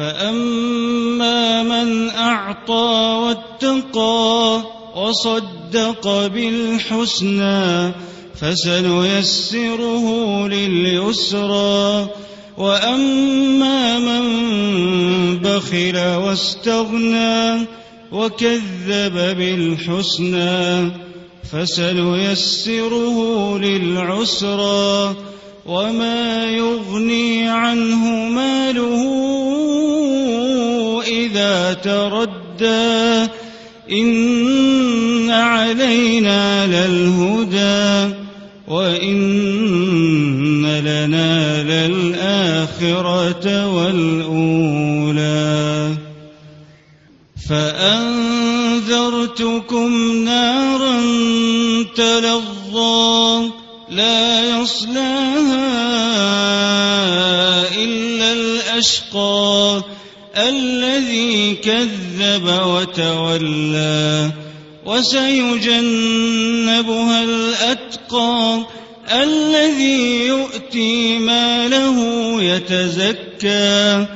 فأما من أعطى واتقى وصدق بالحسنى فسنيسره لليسرى وأما من بخل واستغنى وكذب بالحسنى فسنيسره للعسرى وما يغني عنه ماله إذا تردى إن علينا للهدى وإن لنا للآخرة والأولى. فأنذرتكم نارا تلظى لا يصلاها إلا الأشقى الذي كذب وتولى وسيجنبها الأتقى الذي يؤتي ماله يتزكى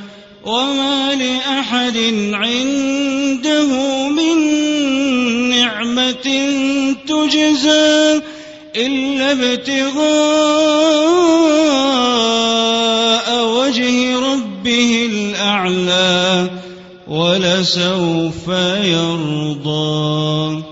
وما لأحد عنده من نعمة تجزى إلا ابتغاء ربه الأعلى ولسوف يرضى.